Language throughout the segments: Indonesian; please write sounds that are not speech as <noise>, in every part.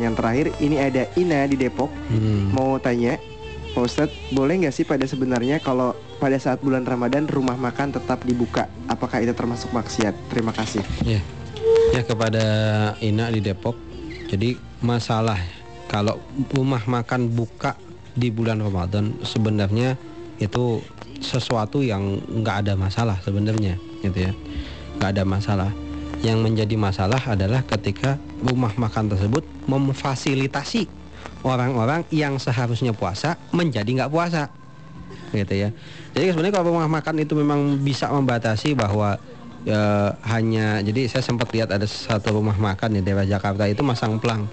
Yang terakhir ini ada Ina di Depok Hmm. mau tanya, Pak Ustadz, boleh nggak sih pada sebenarnya kalau pada saat bulan Ramadan rumah makan tetap dibuka? Apakah itu termasuk maksiat? Terima kasih. Ya. Ya kepada Ina di Depok. Jadi masalah kalau rumah makan buka di bulan Ramadan sebenarnya itu sesuatu yang nggak ada masalah sebenarnya gitu ya. nggak ada masalah. Yang menjadi masalah adalah ketika rumah makan tersebut memfasilitasi orang-orang yang seharusnya puasa menjadi nggak puasa. Gitu ya. Jadi sebenarnya kalau rumah makan itu memang bisa membatasi bahwa ya, hanya jadi saya sempat lihat ada satu rumah makan di daerah Jakarta itu masang pelang.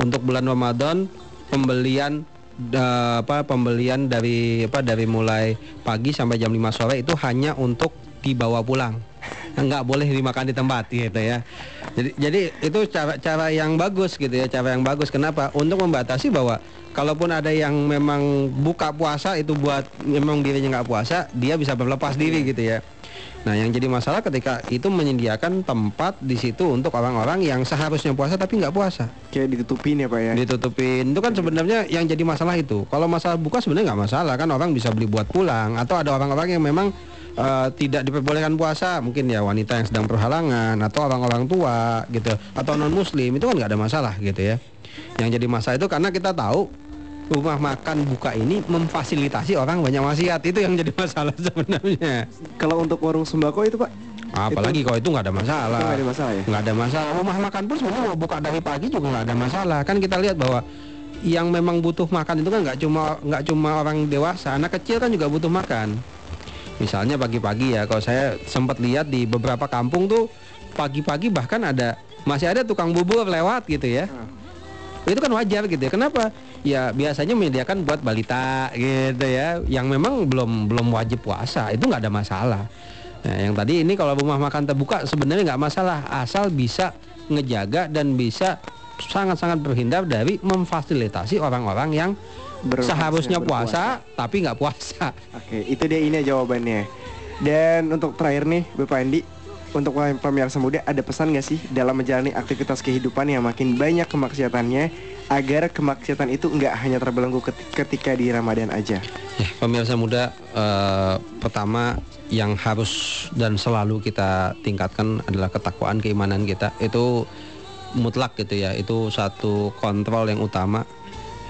Untuk bulan Ramadan pembelian da- apa pembelian dari apa dari mulai pagi sampai jam 5 sore itu hanya untuk dibawa pulang nggak boleh dimakan di tempat gitu ya. Jadi jadi itu cara cara yang bagus gitu ya cara yang bagus. Kenapa? Untuk membatasi bahwa kalaupun ada yang memang buka puasa itu buat memang dirinya nggak puasa dia bisa berlepas diri gitu ya. Nah yang jadi masalah ketika itu menyediakan tempat di situ untuk orang-orang yang seharusnya puasa tapi nggak puasa. Kayak ditutupin ya Pak ya? ditutupin. Itu kan sebenarnya yang jadi masalah itu. Kalau masalah buka sebenarnya nggak masalah kan orang bisa beli buat pulang. Atau ada orang-orang yang memang eh, tidak diperbolehkan puasa mungkin ya wanita yang sedang berhalangan atau orang-orang tua gitu atau non muslim itu kan nggak ada masalah gitu ya. Yang jadi masalah itu karena kita tahu rumah makan buka ini memfasilitasi orang banyak maksiat itu yang jadi masalah <laughs> sebenarnya. Kalau untuk warung sembako itu Pak, apalagi kalau itu nggak ada masalah. Itu nggak ada masalah ya? nggak ada masalah. Rumah makan pun sebenarnya mau buka dari pagi juga nggak ada masalah. Kan kita lihat bahwa yang memang butuh makan itu kan nggak cuma nggak cuma orang dewasa. Anak kecil kan juga butuh makan misalnya pagi-pagi ya kalau saya sempat lihat di beberapa kampung tuh pagi-pagi bahkan ada masih ada tukang bubur lewat gitu ya. Itu kan wajar gitu ya. Kenapa? Ya biasanya menyediakan buat balita gitu ya yang memang belum belum wajib puasa. Itu nggak ada masalah. Nah, yang tadi ini kalau rumah makan terbuka sebenarnya nggak masalah. Asal bisa ngejaga dan bisa sangat-sangat berhindar dari memfasilitasi orang-orang yang Ber- seharusnya berpuasa. puasa tapi nggak puasa Oke, itu dia ini jawabannya. Dan untuk terakhir nih, Bapak Andi, untuk pemirsa muda ada pesan nggak sih dalam menjalani aktivitas kehidupan yang makin banyak kemaksiatannya agar kemaksiatan itu nggak hanya terbelenggu ket- ketika di Ramadan aja. Ya, pemirsa muda, eh, pertama yang harus dan selalu kita tingkatkan adalah ketakwaan keimanan kita. Itu mutlak gitu ya. Itu satu kontrol yang utama.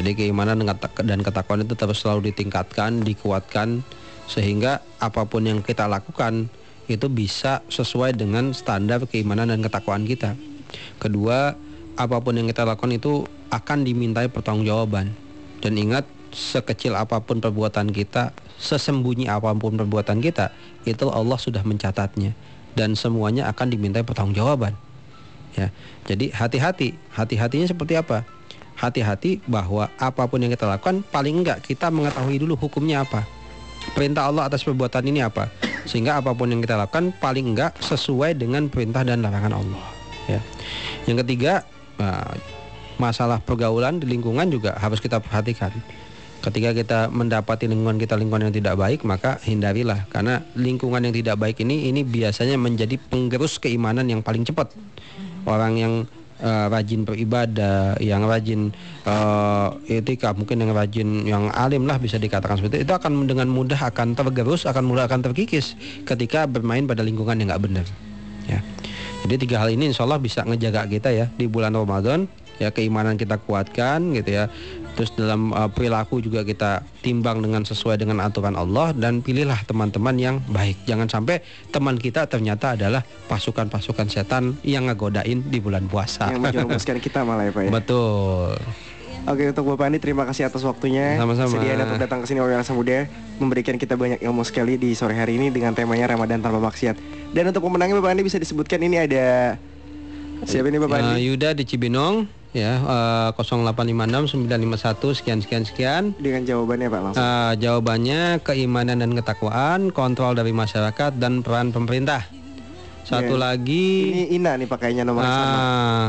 Jadi keimanan dan ketakwaan itu terus selalu ditingkatkan, dikuatkan sehingga apa pun yang kita lakukan itu bisa sesuai dengan standar keimanan dan ketakwaan kita. Kedua, apa pun yang kita lakukan itu akan dimintai pertanggungjawaban. Dan ingat, sekecil apa pun perbuatan kita, sesembunyi apa pun perbuatan kita, itu Allah sudah mencatatnya dan semuanya akan dimintai pertanggungjawaban. Ya. Jadi hati-hati. Hati-hatinya seperti apa? Hati-hati bahwa apa pun yang kita lakukan paling enggak kita mengetahui dulu hukumnya apa. Perintah Allah atas perbuatan ini apa? Sehingga apa pun yang kita lakukan paling enggak sesuai dengan perintah dan larangan Allah. Ya. Yang ketiga, nah, masalah pergaulan di lingkungan juga harus kita perhatikan. Ketika kita mendapati lingkungan kita lingkungan yang tidak baik, maka hindarilah karena lingkungan yang tidak baik ini ini biasanya menjadi penggerus keimanan yang paling cepat. Orang yang eh, rajin beribadah, yang rajin eh, etika, mungkin yang rajin, yang alim lah bisa dikatakan seperti itu, itu akan dengan mudah akan tergerus, akan mudah akan terkikis ketika bermain pada lingkungan yang nggak benar. Ya. Jadi tiga hal ini insya Allah bisa ngejaga kita ya di bulan Ramadan ya keimanan kita kuatkan gitu ya. Terus dalam uh, perilaku juga kita timbang dengan sesuai dengan aturan Allah dan pilihlah teman-teman yang baik. Jangan sampai teman kita ternyata adalah pasukan-pasukan setan yang ngegodain di bulan puasa. Yang menjerumuskan <laughs> kita malah ya Pak ya. Betul. Oke untuk Bapak Andi terima kasih atas waktunya Sama-sama. Sedia untuk datang ke sini Pemirsa Muda Memberikan kita banyak ilmu sekali di sore hari ini Dengan temanya Ramadan tanpa maksiat Dan untuk pemenangnya Bapak Andi bisa disebutkan ini ada Siapa ini Bapak Uh, Andi? Yuda di Cibinong ya uh, 0856 951 sekian sekian sekian. Dengan jawabannya Pak langsung Uh, jawabannya keimanan dan ketakwaan, kontrol dari masyarakat dan peran pemerintah. Satu Ya. lagi Ini Ina nih pakainya nomor sama ah,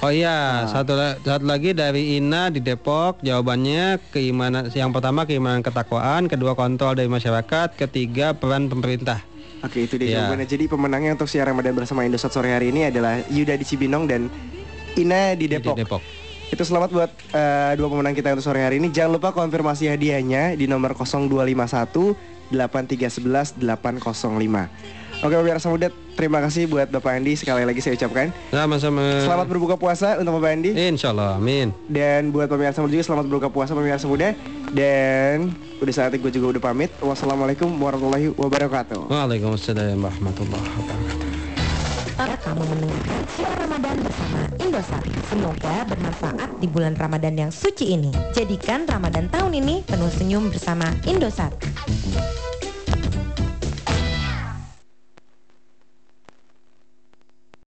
Oh iya, satu la- satu lagi dari Ina di Depok. Jawabannya keimanan yang pertama keimanan ketakwaan, kedua kontrol dari masyarakat, ketiga peran pemerintah. Oke itu dia Ya. jawabannya Jadi pemenangnya untuk siaran Ramadan bersama Indosat sore hari ini adalah Yuda di Cibinong dan Ina di Depok Di Depok. Itu selamat buat eh, dua pemenang kita untuk sore hari ini. Jangan lupa konfirmasi hadiahnya di nomor 0251 8311 805. Oke pemirsa muda, terima kasih buat Bapak Andi sekali lagi saya ucapkan. Sama-sama. Selamat berbuka puasa untuk Bapak Andi. Insya Allah, amin. Dan buat pemirsa muda juga selamat berbuka puasa pemirsa muda. Dan udah saatnya gue juga udah pamit. Wassalamualaikum warahmatullahi wabarakatuh. Waalaikumsalam warahmatullahi wabarakatuh. Kamu mendengarkan siar Ramadan bersama Indosat. Semoga bermanfaat di bulan Ramadan yang suci ini. Jadikan Ramadan tahun ini penuh senyum bersama Indosat.